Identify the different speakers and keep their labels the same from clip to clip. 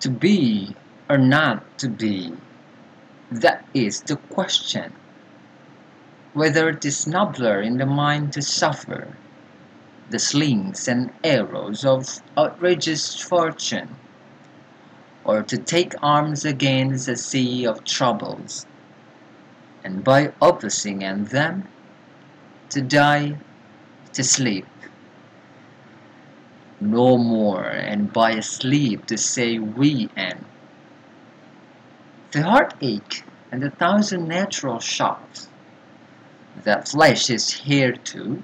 Speaker 1: To be or not to be, that is the question. Whether it is nobler in the mind to suffer the slings and arrows of outrageous fortune, or to take arms against a sea of troubles, and by opposing them, to die, to sleep. No more, and by sleep to say we end. The heartache and the thousand natural shocks that flesh is here to,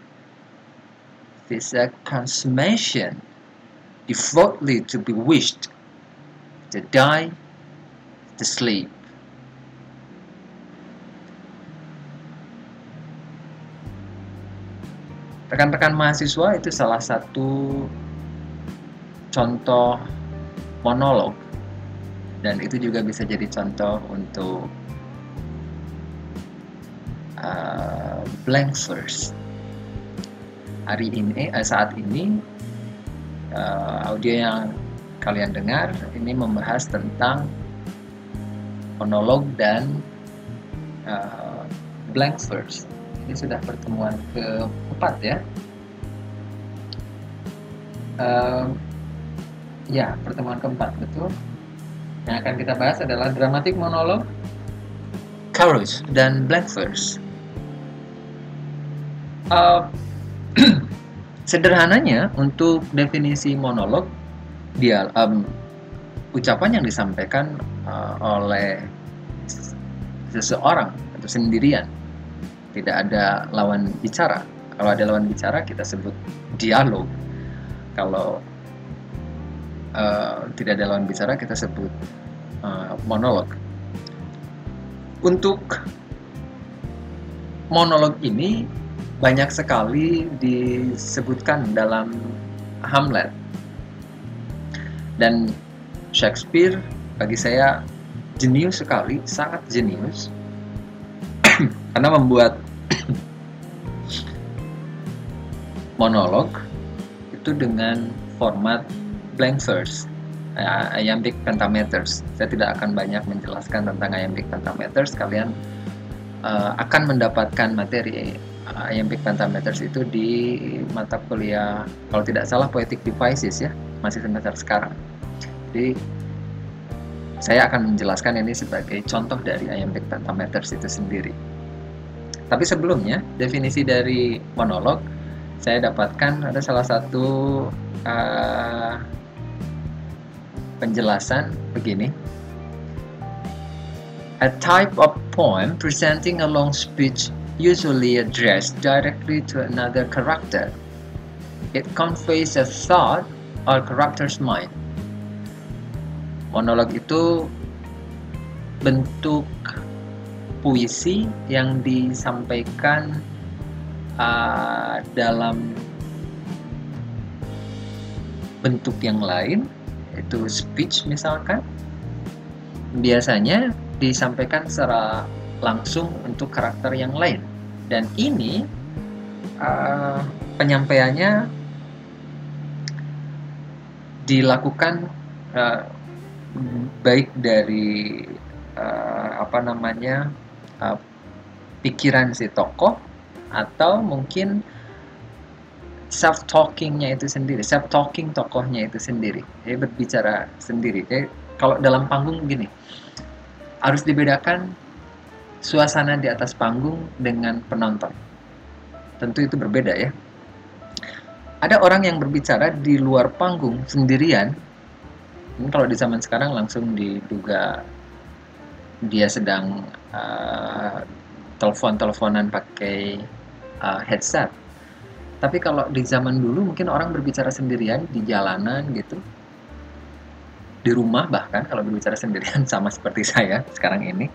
Speaker 1: this a consummation devoutly to be wished, to die, to sleep. Rekan-rekan mahasiswa itu salah satu contoh monolog dan itu juga bisa jadi contoh untuk uh, blank verse. Hari ini eh, saat ini uh, audio yang kalian dengar ini membahas tentang monolog dan uh, blank verse. Ini sudah pertemuan keempat ya. Uh, ya pertemuan keempat betul yang akan kita bahas adalah dramatik monolog chorus dan blank verse uh, sederhananya untuk definisi monolog dia um, ucapan yang disampaikan uh, oleh seseorang atau sendirian tidak ada lawan bicara. Kalau ada lawan bicara kita sebut dialog. Kalau uh, tidak ada lawan bicara kita sebut uh, monolog. Untuk monolog ini banyak sekali disebutkan dalam Hamlet. Dan Shakespeare bagi saya jenius sekali, sangat jenius karena membuat monolog itu dengan format blank verse iambic pentameters. Saya tidak akan banyak menjelaskan tentang iambic pentameters. Kalian uh, akan mendapatkan materi iambic pentameters itu di mata kuliah kalau tidak salah poetic devices ya, masih semester sekarang. Jadi saya akan menjelaskan ini sebagai contoh dari iambic pentameters itu sendiri. Tapi sebelumnya, definisi dari monolog saya dapatkan ada salah satu uh, penjelasan begini. A type of poem presenting a long speech usually addressed directly to another character. It conveys a thought or character's mind. Monolog itu bentuk puisi yang disampaikan uh, dalam bentuk yang lain itu speech misalkan. Biasanya disampaikan secara langsung untuk karakter yang lain. Dan ini uh, penyampaiannya dilakukan uh, baik dari uh, apa namanya uh, pikiran si tokoh atau mungkin self talkingnya itu sendiri self talking tokohnya itu sendiri. Ya berbicara sendiri. Jadi kalau dalam panggung gini harus dibedakan suasana di atas panggung dengan penonton. Tentu itu berbeda ya. Ada orang yang berbicara di luar panggung sendirian. Ini kalau di zaman sekarang langsung diduga dia sedang uh, telepon-teleponan pakai uh, headset tapi kalau di zaman dulu mungkin orang berbicara sendirian di jalanan gitu. Di rumah bahkan kalau berbicara sendirian sama seperti saya sekarang ini.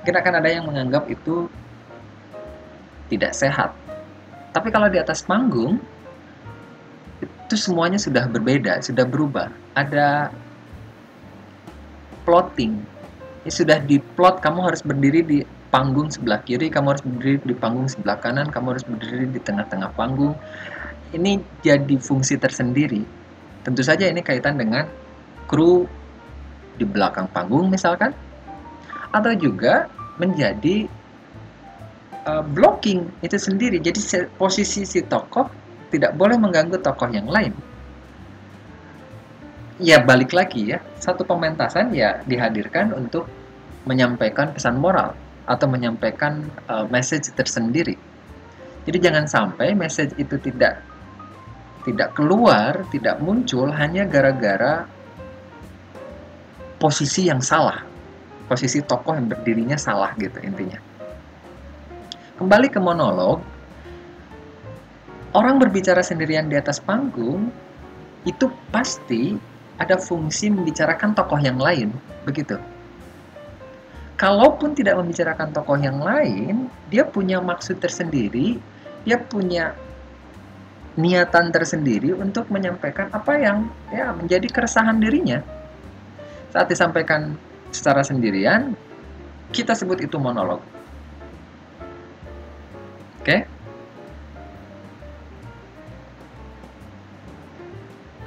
Speaker 1: Mungkin akan ada yang menganggap itu tidak sehat. Tapi kalau di atas panggung itu semuanya sudah berbeda, sudah berubah. Ada plotting. Ini sudah diplot kamu harus berdiri di panggung sebelah kiri, kamu harus berdiri di panggung sebelah kanan, kamu harus berdiri di tengah-tengah panggung. Ini jadi fungsi tersendiri. Tentu saja ini kaitan dengan kru di belakang panggung misalkan atau juga menjadi uh, blocking itu sendiri jadi posisi si tokoh tidak boleh mengganggu tokoh yang lain ya balik lagi ya satu pementasan ya dihadirkan untuk menyampaikan pesan moral atau menyampaikan uh, message tersendiri jadi jangan sampai message itu tidak tidak keluar, tidak muncul hanya gara-gara posisi yang salah. Posisi tokoh yang berdirinya salah gitu intinya. Kembali ke monolog, orang berbicara sendirian di atas panggung itu pasti ada fungsi membicarakan tokoh yang lain, begitu. Kalaupun tidak membicarakan tokoh yang lain, dia punya maksud tersendiri, dia punya niatan tersendiri untuk menyampaikan apa yang ya menjadi keresahan dirinya. Saat disampaikan secara sendirian, kita sebut itu monolog. Oke?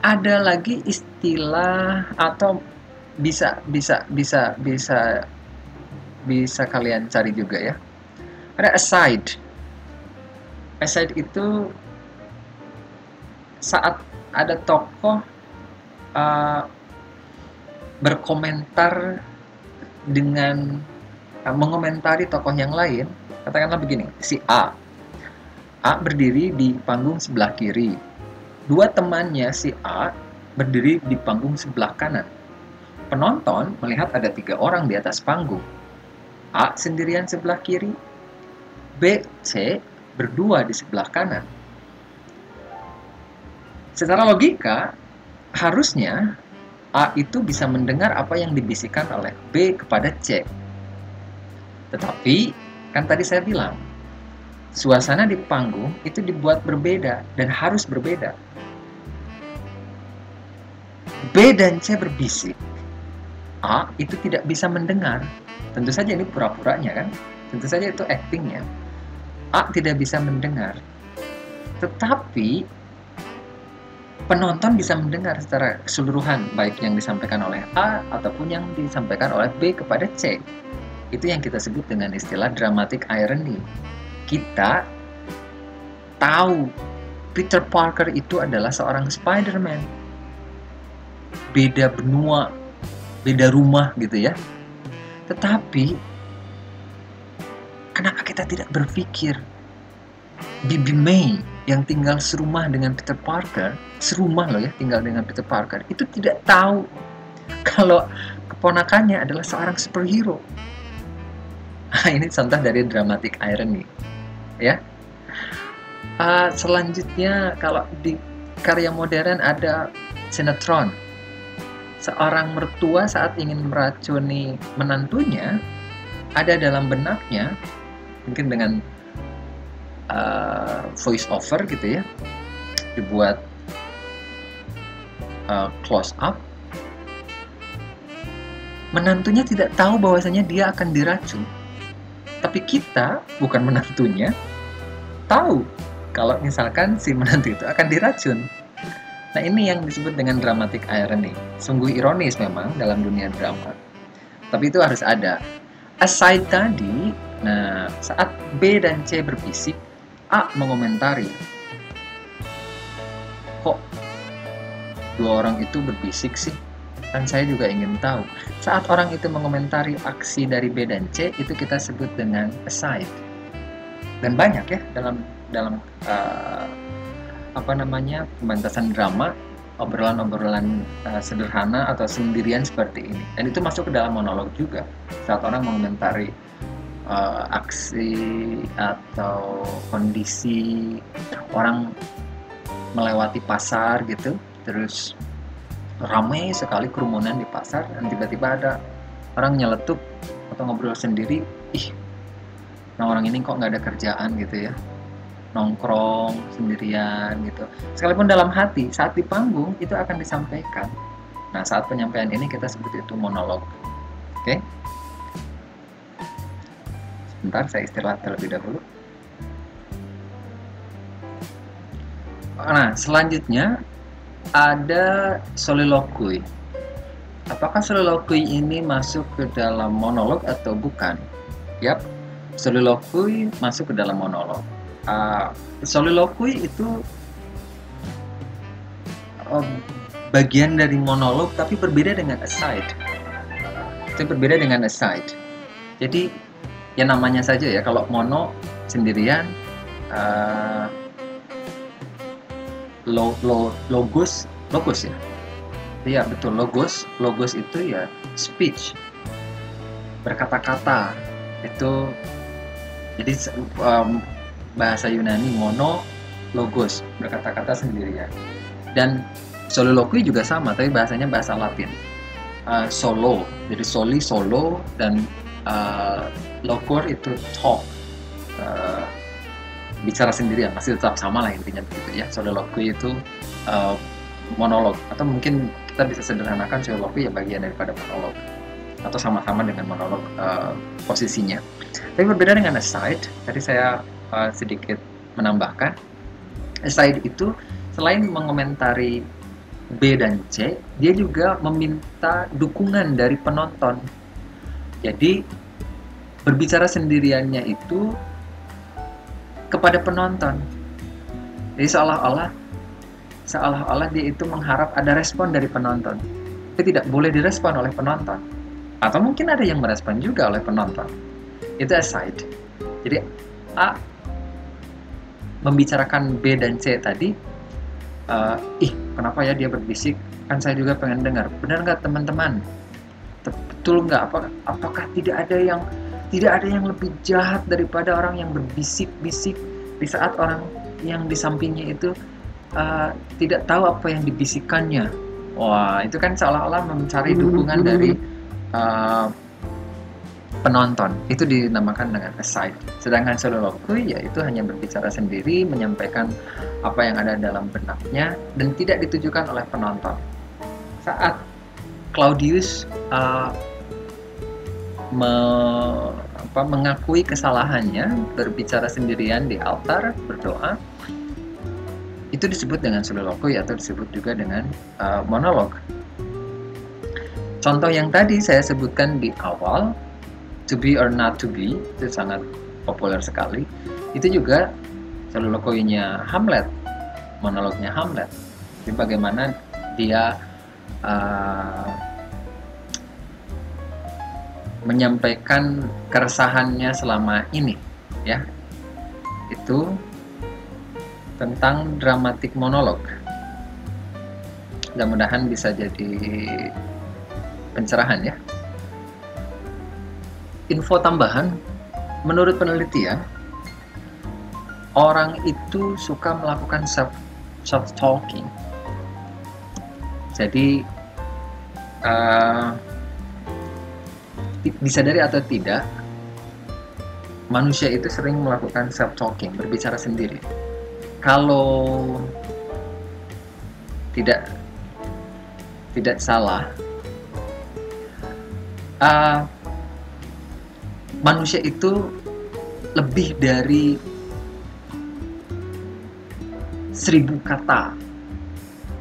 Speaker 1: Ada lagi istilah atau bisa bisa bisa bisa bisa kalian cari juga ya. Ada aside. Aside itu saat ada tokoh uh, berkomentar dengan uh, mengomentari tokoh yang lain, katakanlah begini, si A. A berdiri di panggung sebelah kiri. Dua temannya si A berdiri di panggung sebelah kanan. Penonton melihat ada tiga orang di atas panggung. A sendirian sebelah kiri, B, C berdua di sebelah kanan Secara logika, harusnya A itu bisa mendengar apa yang dibisikkan oleh B kepada C. Tetapi, kan tadi saya bilang, suasana di panggung itu dibuat berbeda dan harus berbeda. B dan C berbisik. A itu tidak bisa mendengar. Tentu saja ini pura-puranya kan. Tentu saja itu actingnya. A tidak bisa mendengar. Tetapi penonton bisa mendengar secara keseluruhan baik yang disampaikan oleh A ataupun yang disampaikan oleh B kepada C. Itu yang kita sebut dengan istilah dramatic irony. Kita tahu Peter Parker itu adalah seorang Spider-Man. Beda benua, beda rumah gitu ya. Tetapi kenapa kita tidak berpikir Bibi May yang tinggal serumah dengan Peter Parker, serumah loh ya tinggal dengan Peter Parker, itu tidak tahu kalau keponakannya adalah seorang superhero. Nah, ini contoh dari dramatic irony, ya. Uh, selanjutnya kalau di karya modern ada sinetron. Seorang mertua saat ingin meracuni menantunya, ada dalam benaknya, mungkin dengan uh, voice over gitu ya dibuat uh, close up. Menantunya tidak tahu bahwasanya dia akan diracun. Tapi kita bukan menantunya tahu kalau misalkan si menantu itu akan diracun nah ini yang disebut dengan dramatic irony sungguh ironis memang dalam dunia drama tapi itu harus ada aside tadi nah saat B dan C berbisik A mengomentari, kok dua orang itu berbisik sih? Kan saya juga ingin tahu. Saat orang itu mengomentari aksi dari B dan C, itu kita sebut dengan aside. Dan banyak ya dalam dalam uh, apa namanya pementasan drama obrolan-obrolan uh, sederhana atau sendirian seperti ini. Dan itu masuk ke dalam monolog juga. Saat orang mengomentari uh, aksi atau kondisi orang melewati pasar gitu terus ramai sekali kerumunan di pasar dan tiba-tiba ada orang nyeletup atau ngobrol sendiri ih nah orang ini kok nggak ada kerjaan gitu ya nongkrong sendirian gitu sekalipun dalam hati saat di panggung itu akan disampaikan nah saat penyampaian ini kita sebut itu monolog oke okay? Sebentar, saya istirahat terlebih dahulu. Nah, selanjutnya ada soliloquy. apakah soliloquy ini masuk ke dalam monolog atau bukan? Yap, soliloquy masuk ke dalam monolog. Uh, soliloquy itu uh, bagian dari monolog tapi berbeda dengan aside. Itu berbeda dengan aside. Jadi ya namanya saja ya kalau mono sendirian uh, lo, lo, logos logos ya Iya betul logos. Logos itu ya speech berkata-kata itu jadi um, bahasa Yunani mono logos berkata-kata sendiri ya. Dan soliloquy juga sama tapi bahasanya bahasa Latin. Uh, solo jadi soli solo dan uh, logor itu talk. Uh, bicara sendirian masih tetap sama lah intinya begitu ya. Soliloquy itu uh, monolog atau mungkin kita bisa sederhanakan soliloquy ya bagian daripada monolog atau sama-sama dengan monolog uh, posisinya. Tapi berbeda dengan aside, tadi saya uh, sedikit menambahkan, aside itu selain mengomentari B dan C, dia juga meminta dukungan dari penonton. Jadi berbicara sendiriannya itu kepada penonton. Jadi seolah-olah seolah-olah dia itu mengharap ada respon dari penonton. Tapi tidak boleh direspon oleh penonton. Atau mungkin ada yang merespon juga oleh penonton. Itu aside. Jadi A membicarakan B dan C tadi, uh, ih kenapa ya dia berbisik? Kan saya juga pengen dengar. Benar nggak teman-teman? Betul nggak? Apakah, apakah tidak ada yang tidak ada yang lebih jahat daripada orang yang berbisik-bisik di saat orang yang di sampingnya itu uh, tidak tahu apa yang dibisikannya. Wah, itu kan seolah-olah mencari dukungan dari uh, penonton. Itu dinamakan dengan aside. Sedangkan soliloquy ya itu hanya berbicara sendiri, menyampaikan apa yang ada dalam benaknya dan tidak ditujukan oleh penonton. Saat Claudius uh, me, apa, mengakui kesalahannya, berbicara sendirian di altar, berdoa, itu disebut dengan soliloquy atau disebut juga dengan uh, monolog. Contoh yang tadi saya sebutkan di awal, to be or not to be, itu sangat populer sekali. Itu juga soliloquy-nya Hamlet, monolognya Hamlet. Jadi bagaimana dia uh, menyampaikan keresahannya selama ini, ya. Itu tentang dramatik monolog. Mudah-mudahan bisa jadi pencerahan ya. Info tambahan, menurut penelitian, orang itu suka melakukan self self talking. Jadi uh, disadari atau tidak, manusia itu sering melakukan self talking, berbicara sendiri kalau tidak tidak salah uh, manusia itu lebih dari seribu kata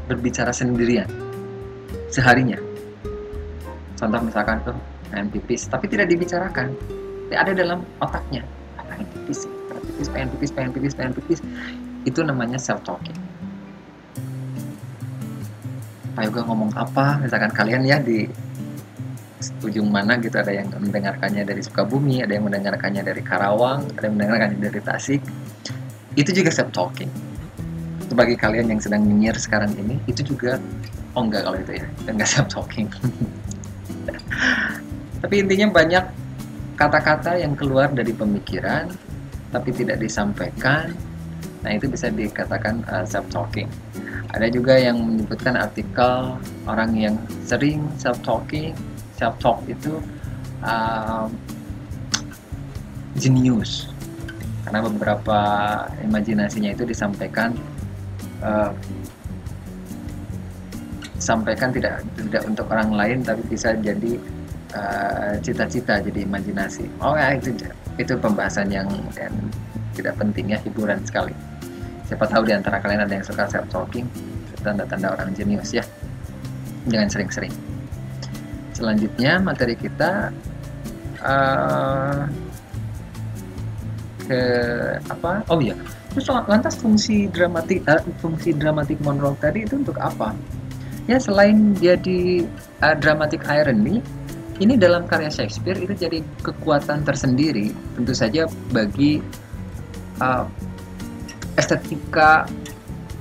Speaker 1: berbicara sendirian seharinya. Contoh misalkan tuh pengen pipis tapi tidak dibicarakan. Ada dalam otaknya. Pengen pipis pengen pipis pengen pipis pengen pipis pengen pipis. Itu namanya self talking Pak Yoga ngomong apa? Misalkan kalian ya di ujung mana gitu ada yang mendengarkannya dari Sukabumi ada yang mendengarkannya dari Karawang ada yang mendengarkannya dari Tasik. Itu juga self talking bagi kalian yang sedang nyinyir sekarang ini itu juga oh enggak kalau itu ya enggak self talking tapi intinya banyak kata-kata yang keluar dari pemikiran tapi tidak disampaikan. Nah, itu bisa dikatakan uh, self talking. Ada juga yang menyebutkan artikel orang yang sering self talking, self talk itu uh, genius karena beberapa imajinasinya itu disampaikan uh, sampaikan tidak tidak untuk orang lain tapi bisa jadi cita-cita uh, jadi imajinasi. Oh ya itu itu pembahasan yang, yang tidak penting ya hiburan sekali. Siapa tahu di antara kalian ada yang suka self talking tanda-tanda orang jenius ya. Jangan sering-sering selanjutnya materi kita uh, ke apa? Oh ya terus lantas fungsi dramatik uh, fungsi dramatik monolog tadi itu untuk apa? Ya selain jadi uh, dramatic irony ini dalam karya Shakespeare itu jadi kekuatan tersendiri tentu saja bagi uh, estetika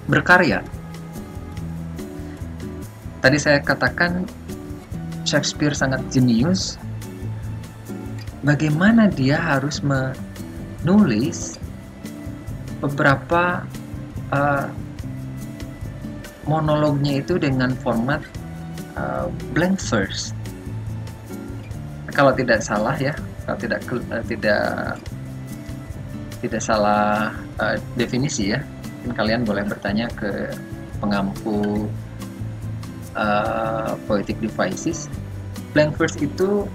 Speaker 1: berkarya. Tadi saya katakan Shakespeare sangat jenius, bagaimana dia harus menulis beberapa uh, monolognya itu dengan format uh, blank verse. Kalau tidak salah ya, kalau tidak uh, tidak tidak salah uh, definisi ya, mungkin kalian boleh bertanya ke pengampu uh, poetic devices. Blank verse itu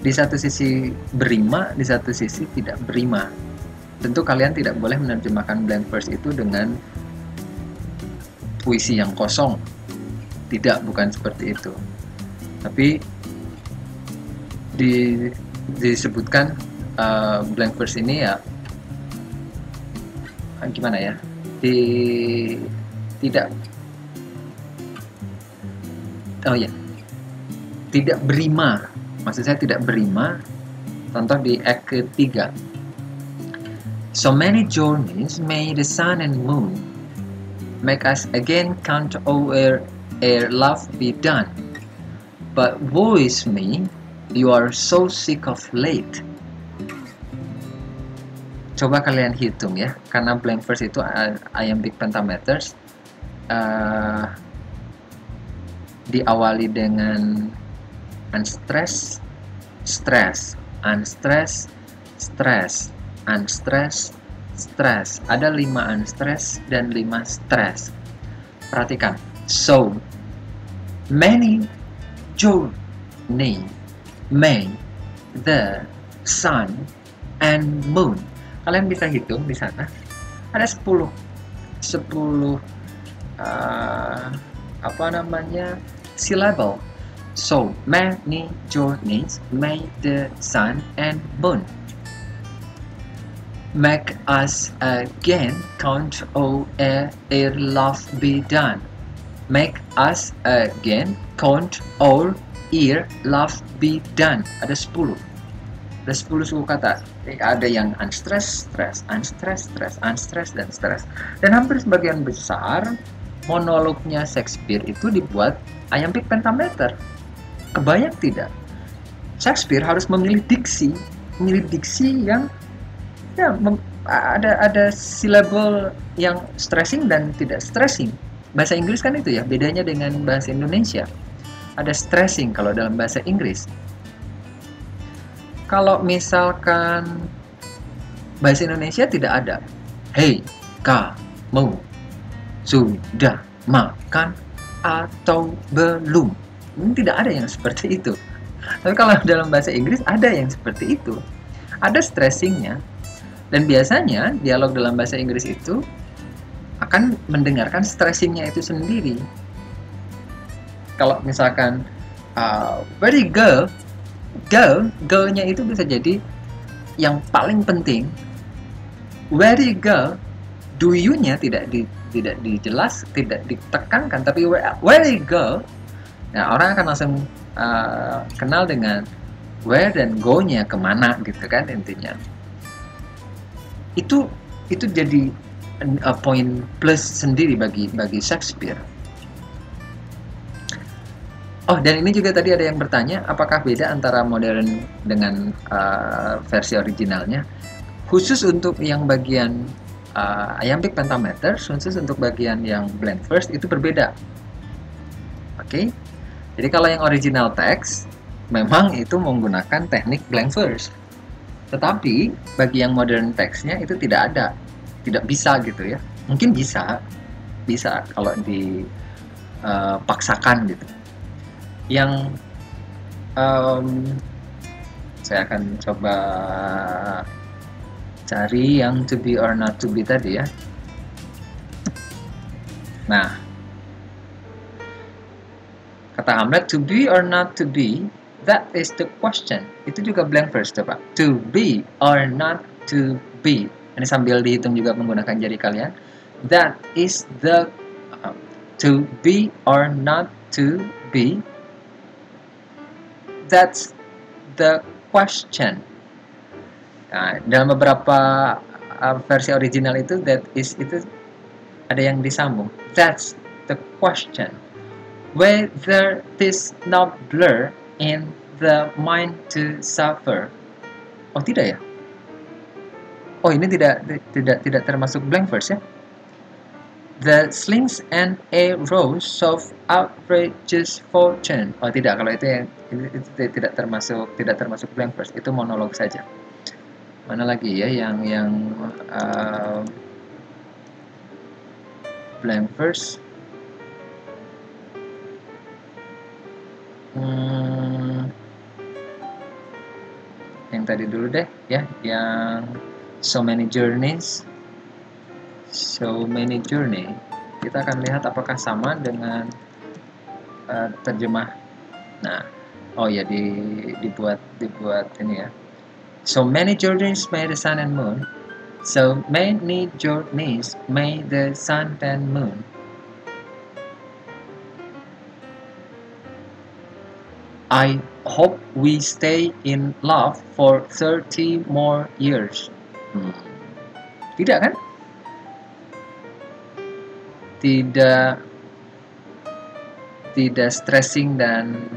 Speaker 1: di satu sisi berima di satu sisi tidak berima. Tentu kalian tidak boleh menerjemahkan blank verse itu dengan puisi yang kosong. Tidak bukan seperti itu. Tapi di disebutkan uh, blank verse ini ya gimana ya? Di tidak oh ya tidak berima. Maksud saya tidak berima. Contoh di act ketiga. So many journeys may the sun and moon make us again count over ere love be done. But woe is me you are so sick of late. Coba kalian hitung ya karena blank verse itu iambic pentameters. Uh, diawali dengan unstress, stress, unstress, stress, unstress, stress. Ada lima unstress dan lima stress. Perhatikan. So, many journey may the sun and moon. Kalian bisa hitung di sana. Ada 10 10 uh, apa namanya syllable. So many journeys made the sun and moon. Make us again count all ere love be done. Make us again count all ere love be done. Ada 10. Ada 10 suku kata. Ada yang unstressed, stress, unstressed, stress, unstressed, dan stress. Dan hampir sebagian besar monolognya Shakespeare itu dibuat iambic pentameter. Kebayang tidak? Shakespeare harus memilih diksi, memilih diksi yang ya ada ada syllable yang stressing dan tidak stressing. Bahasa Inggris kan itu ya, bedanya dengan bahasa Indonesia. Ada stressing kalau dalam bahasa Inggris. Kalau misalkan bahasa Indonesia tidak ada. Hei, kamu sudah makan atau belum. Ini tidak ada yang seperti itu. Tapi kalau dalam bahasa Inggris ada yang seperti itu. Ada stressingnya. Dan biasanya dialog dalam bahasa Inggris itu akan mendengarkan stressingnya itu sendiri. Kalau misalkan uh, very girl, girl, girlnya itu bisa jadi yang paling penting. Very girl, do you-nya tidak di tidak dijelas, tidak ditekankan, tapi where, where it go, nah orang akan langsung uh, kenal dengan where dan go-nya ke mana gitu kan intinya. Itu itu jadi a point plus sendiri bagi bagi Shakespeare. Oh, dan ini juga tadi ada yang bertanya, apakah beda antara modern dengan uh, versi originalnya? Khusus untuk yang bagian uh, iambic pentameter khusus untuk bagian yang blank verse itu berbeda. Oke. Okay? Jadi kalau yang original text memang itu menggunakan teknik blank verse. Tetapi bagi yang modern textnya itu tidak ada. Tidak bisa gitu ya. Mungkin bisa. Bisa kalau dipaksakan uh, gitu. Yang um, saya akan coba cari yang to be or not to be tadi ya nah Kata Hamlet, to be or not to be, that is the question. Itu juga blank verse coba. To be or not to be. Ini sambil dihitung juga menggunakan jari kalian. That is the uh, to be or not to be. That's the question. Nah, dalam beberapa uh, versi original itu that is itu ada yang disambung. That's the question whether this not blur in the mind to suffer. Oh tidak ya? Oh ini tidak tidak tidak termasuk blank verse ya? The slings and arrows of outrageous fortune. Oh tidak, kalau itu yang itu, itu tidak termasuk tidak termasuk blank verse. Itu monolog saja. Mana lagi ya yang yang uh, verse? Hmm, yang tadi dulu deh ya, yang so many journeys, so many journey. Kita akan lihat apakah sama dengan uh, terjemah. Nah, oh ya di, dibuat dibuat ini ya. So many journeys made the sun and moon. So many journeys made the sun and moon. I hope we stay in love for 30 more years. Hmm. Tidak kan? Tidak tidak stressing dan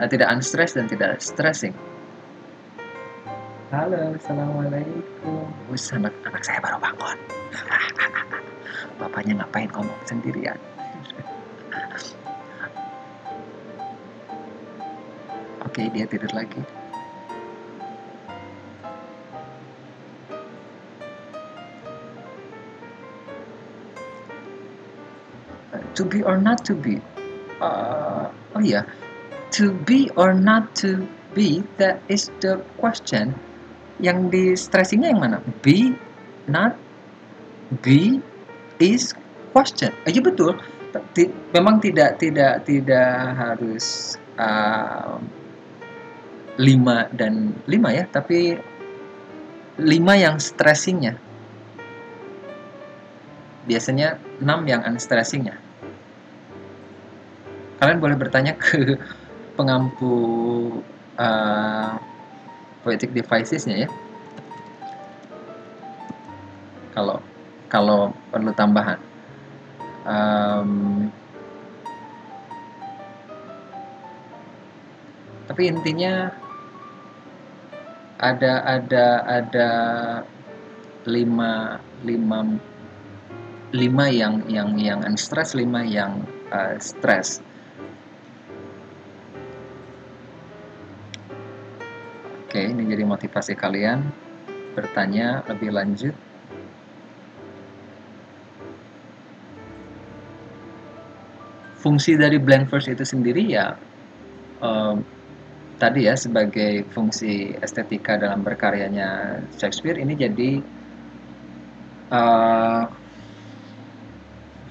Speaker 1: uh, tidak unstress dan tidak stressing. Halo, assalamualaikum. Wus, anak, anak saya baru bangun. Bapaknya ngapain ngomong sendirian? Oke, dia tidur lagi. Uh, to be or not to be. Uh, oh yeah. to be or not to be, that is the question. Yang di stressingnya yang mana? Be, not, be, is, question. Iya betul. Memang tidak tidak tidak harus uh, 5 dan 5 ya, tapi 5 yang stressingnya. Biasanya 6 yang unstressingnya. Kalian boleh bertanya ke pengampu uh, poetic devicesnya ya. Kalau kalau perlu tambahan. Um, tapi intinya ada ada ada lima lima lima yang yang yang unstress lima yang uh, stress ini jadi motivasi kalian bertanya lebih lanjut. Fungsi dari blank verse itu sendiri ya um, tadi ya sebagai fungsi estetika dalam berkaryanya Shakespeare ini jadi uh,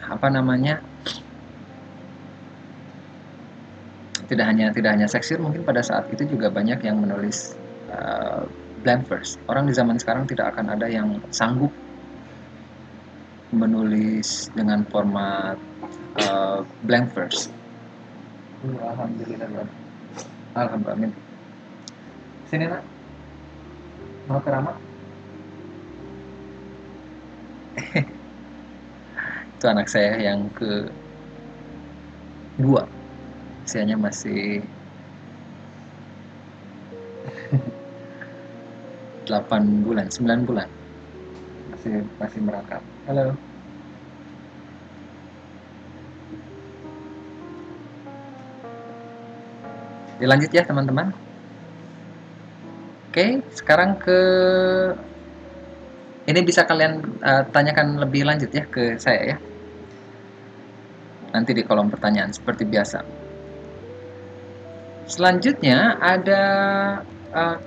Speaker 1: apa namanya tidak hanya tidak hanya Shakespeare mungkin pada saat itu juga banyak yang menulis uh, blank verse orang di zaman sekarang tidak akan ada yang sanggup menulis dengan format uh, blank verse Alhamdulillah Alhamdulillah. Sini nak. Mau keramat? Itu anak saya yang ke dua. Usianya masih 8 bulan, 9 bulan. Masih masih merangkap. Halo. dilanjut ya teman-teman oke sekarang ke ini bisa kalian uh, tanyakan lebih lanjut ya ke saya ya nanti di kolom pertanyaan seperti biasa selanjutnya ada uh,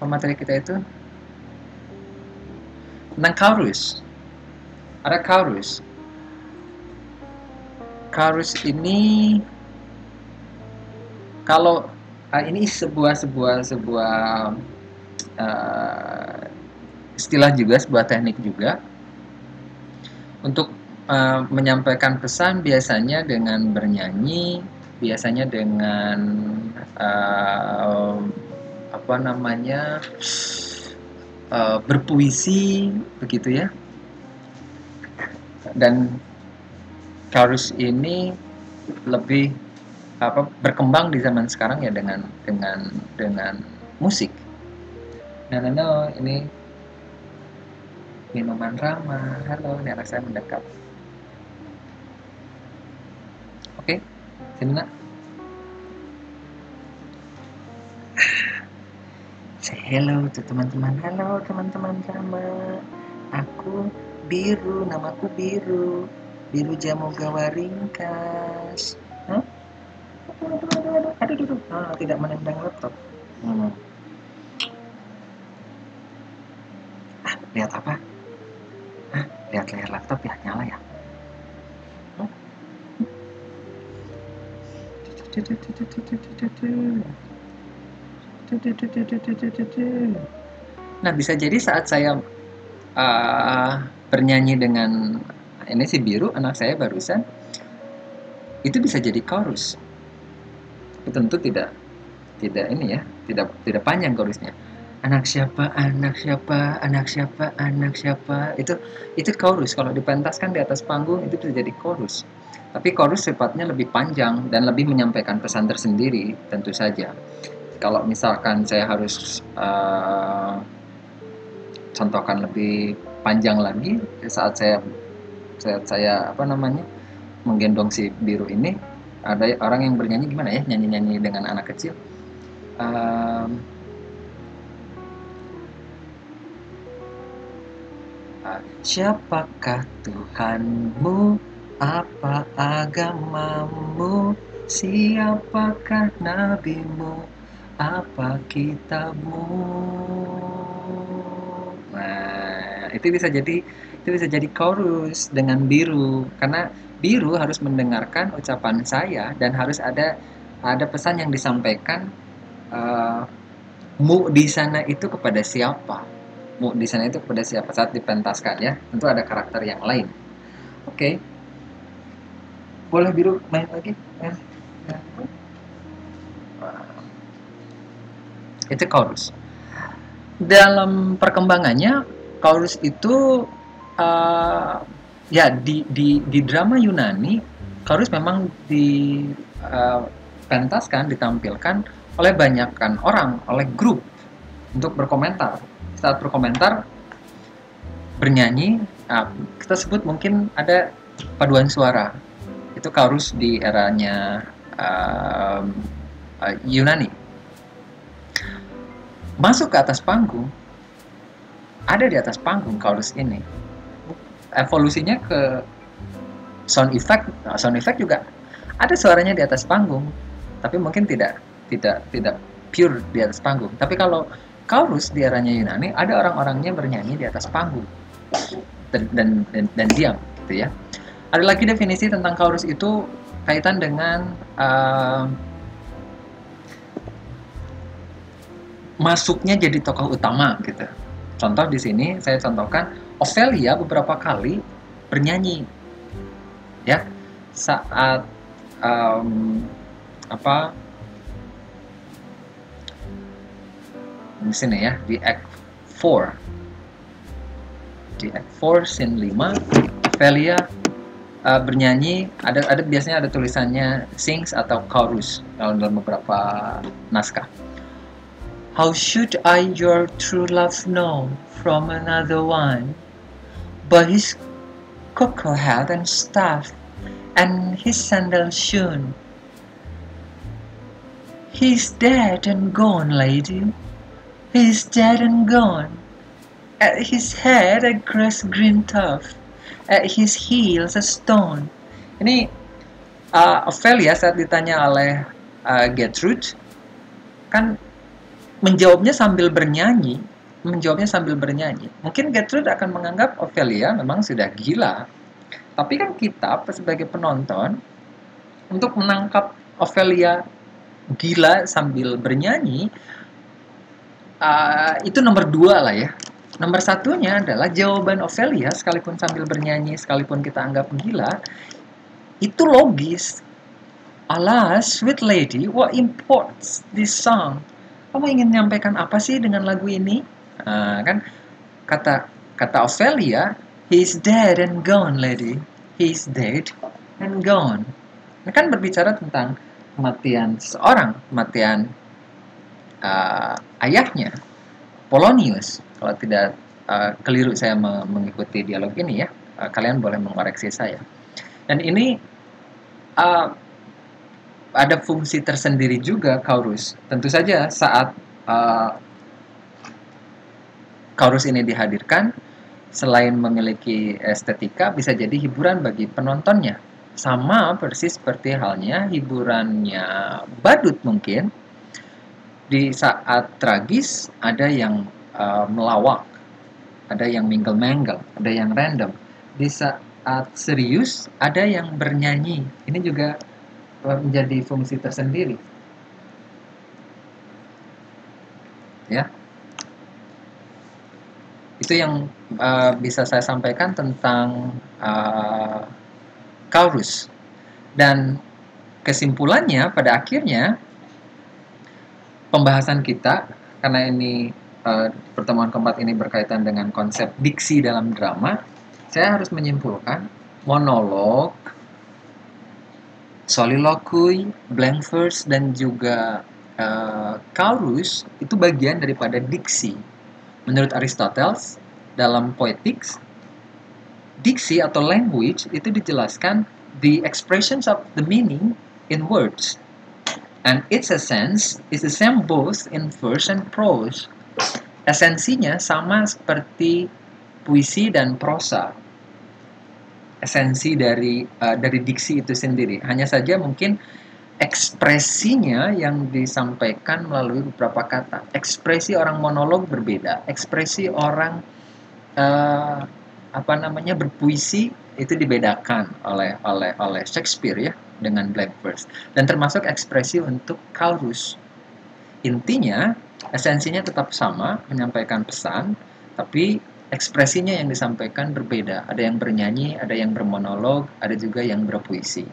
Speaker 1: apa materi kita itu? Tentang Kaurus ada chorus. Chorus ini kalau uh, ini sebuah sebuah sebuah uh, istilah juga sebuah teknik juga. Untuk uh, menyampaikan pesan biasanya dengan bernyanyi biasanya dengan uh, apa namanya uh, berpuisi begitu ya dan chorus ini lebih apa berkembang di zaman sekarang ya dengan dengan dengan musik. Nah, no, no, ini minuman ramah. Halo, ini anak saya mendekat. Oke, sini nak. Say hello to teman-teman. Halo teman-teman ramah. Aku biru, namaku biru. Biru jamu gawaringkas. Huh? Aduh, aduh, aduh, aduh, aduh, aduh. Ah, tidak menendang laptop. Hmm. Ah, lihat apa? Ah, lihat layar laptop ya, nyala ya. Nah, bisa jadi saat saya uh, bernyanyi dengan ini si biru anak saya barusan itu bisa jadi chorus. Tentu tidak tidak ini ya tidak tidak panjang chorusnya. Anak siapa anak siapa anak siapa anak siapa. Itu itu chorus. Kalau dipentaskan di atas panggung itu bisa jadi chorus. Tapi chorus sifatnya lebih panjang dan lebih menyampaikan pesan tersendiri tentu saja kalau misalkan saya harus uh, contohkan lebih panjang lagi saat saya saat saya apa namanya menggendong si biru ini ada orang yang bernyanyi gimana ya nyanyi-nyanyi dengan anak kecil? Siapakah Tuhanmu? Apa agamamu? Siapakah nabimu apa kitabmu nah itu bisa jadi itu bisa jadi chorus dengan biru. Karena biru harus mendengarkan ucapan saya dan harus ada ada pesan yang disampaikan uh, mu di sana itu kepada siapa? Mu di sana itu kepada siapa? Saat dipentaskan ya tentu ada karakter yang lain. Oke. Okay. boleh biru main lagi? Ya. ya. Itu chorus dalam perkembangannya chorus itu uh, ya di di di drama Yunani Chorus memang dipentaskan uh, ditampilkan oleh banyakkan orang oleh grup untuk berkomentar. Saat berkomentar bernyanyi nah, kita sebut mungkin ada paduan suara. Itu chorus di eranya uh, uh, Yunani masuk ke atas panggung. Ada di atas panggung chorus ini. Evolusinya ke sound effect. Nah, sound effect juga. Ada suaranya di atas panggung tapi mungkin tidak tidak tidak pure di atas panggung. Tapi kalau chorus di eranya Yunani ada orang-orangnya bernyanyi di atas panggung. Dan dan, dan, dan diam gitu ya. Ada lagi definisi tentang chorus itu kaitan dengan uh, masuknya jadi tokoh utama gitu. Contoh di sini saya contohkan Ophelia beberapa kali bernyanyi. Ya saat um, apa di sini ya di act 4 di act 4 scene 5 Ophelia uh, bernyanyi. Ada ada biasanya ada tulisannya sings atau chorus dalam, dalam beberapa naskah How should I your true love know from another one but his cocoa hat and staff, and his sandal shoon. He's dead and gone, lady. He's dead and gone. At his head a grass green tuft, at his heels a stone. Ini uh, Ophelia saat ditanya oleh uh, Gertrude kan menjawabnya sambil bernyanyi menjawabnya sambil bernyanyi. Mungkin Gertrude akan menganggap Ophelia memang sudah gila. Tapi kan kita sebagai penonton untuk menangkap Ophelia gila sambil bernyanyi uh, itu nomor dua lah ya. Nomor satunya adalah jawaban Ophelia sekalipun sambil bernyanyi sekalipun kita anggap gila itu logis. Alas, sweet lady, what imports this song? Kamu ingin menyampaikan apa sih dengan lagu ini? Uh, kan kata kata Ophelia, he's dead and gone, lady. He's dead and gone. Ini kan berbicara tentang kematian seorang, kematian uh, ayahnya, Polonius. Kalau tidak uh, keliru saya mengikuti dialog ini ya, uh, kalian boleh mengoreksi saya. Dan ini uh, ada fungsi tersendiri juga kaurus. Tentu saja saat uh, kaurus ini dihadirkan, selain memiliki estetika, bisa jadi hiburan bagi penontonnya. Sama persis seperti halnya hiburannya badut mungkin. Di saat tragis ada yang uh, melawak, ada yang mingle-mangle, ada yang random. Di saat serius ada yang bernyanyi. Ini juga menjadi fungsi tersendiri. Ya. Itu yang uh, bisa saya sampaikan tentang uh, Kaurus. Dan kesimpulannya pada akhirnya pembahasan kita karena ini uh, pertemuan keempat ini berkaitan dengan konsep diksi dalam drama saya harus menyimpulkan monolog, soliloquy, blank verse dan juga uh, chorus itu bagian daripada diksi. Menurut Aristoteles dalam Poetics, diksi atau language itu dijelaskan the expressions of the meaning in words. And its essence is the same both in verse and prose. Esensinya sama seperti puisi dan prosa esensi dari uh, dari diksi itu sendiri. Hanya saja mungkin ekspresinya yang disampaikan melalui beberapa kata. Ekspresi orang monolog berbeda. Ekspresi orang uh, apa namanya berpuisi itu dibedakan oleh oleh oleh Shakespeare ya dengan blank verse dan termasuk ekspresi untuk chorus. Intinya esensinya tetap sama menyampaikan pesan tapi ekspresinya yang disampaikan berbeda. Ada yang bernyanyi, ada yang bermonolog, ada juga yang berpuisi.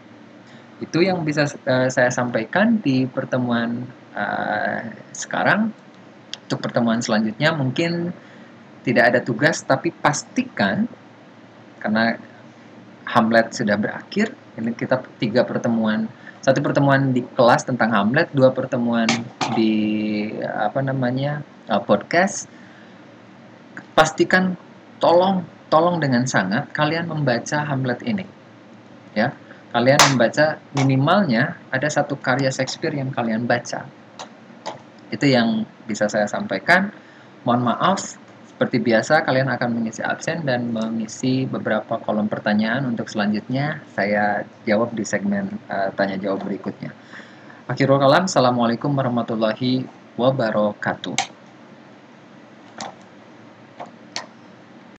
Speaker 1: Itu yang bisa uh, saya sampaikan di pertemuan uh, sekarang. Untuk pertemuan selanjutnya mungkin tidak ada tugas, tapi pastikan karena Hamlet sudah berakhir. Ini kita tiga pertemuan, satu pertemuan di kelas tentang Hamlet, dua pertemuan di apa namanya uh, podcast pastikan tolong tolong dengan sangat kalian membaca Hamlet ini. Ya. Kalian membaca minimalnya ada satu karya Shakespeare yang kalian baca. Itu yang bisa saya sampaikan. Mohon maaf, seperti biasa kalian akan mengisi absen dan mengisi beberapa kolom pertanyaan untuk selanjutnya saya jawab di segmen uh, tanya jawab berikutnya. Akhirul kalam, Assalamualaikum warahmatullahi wabarakatuh.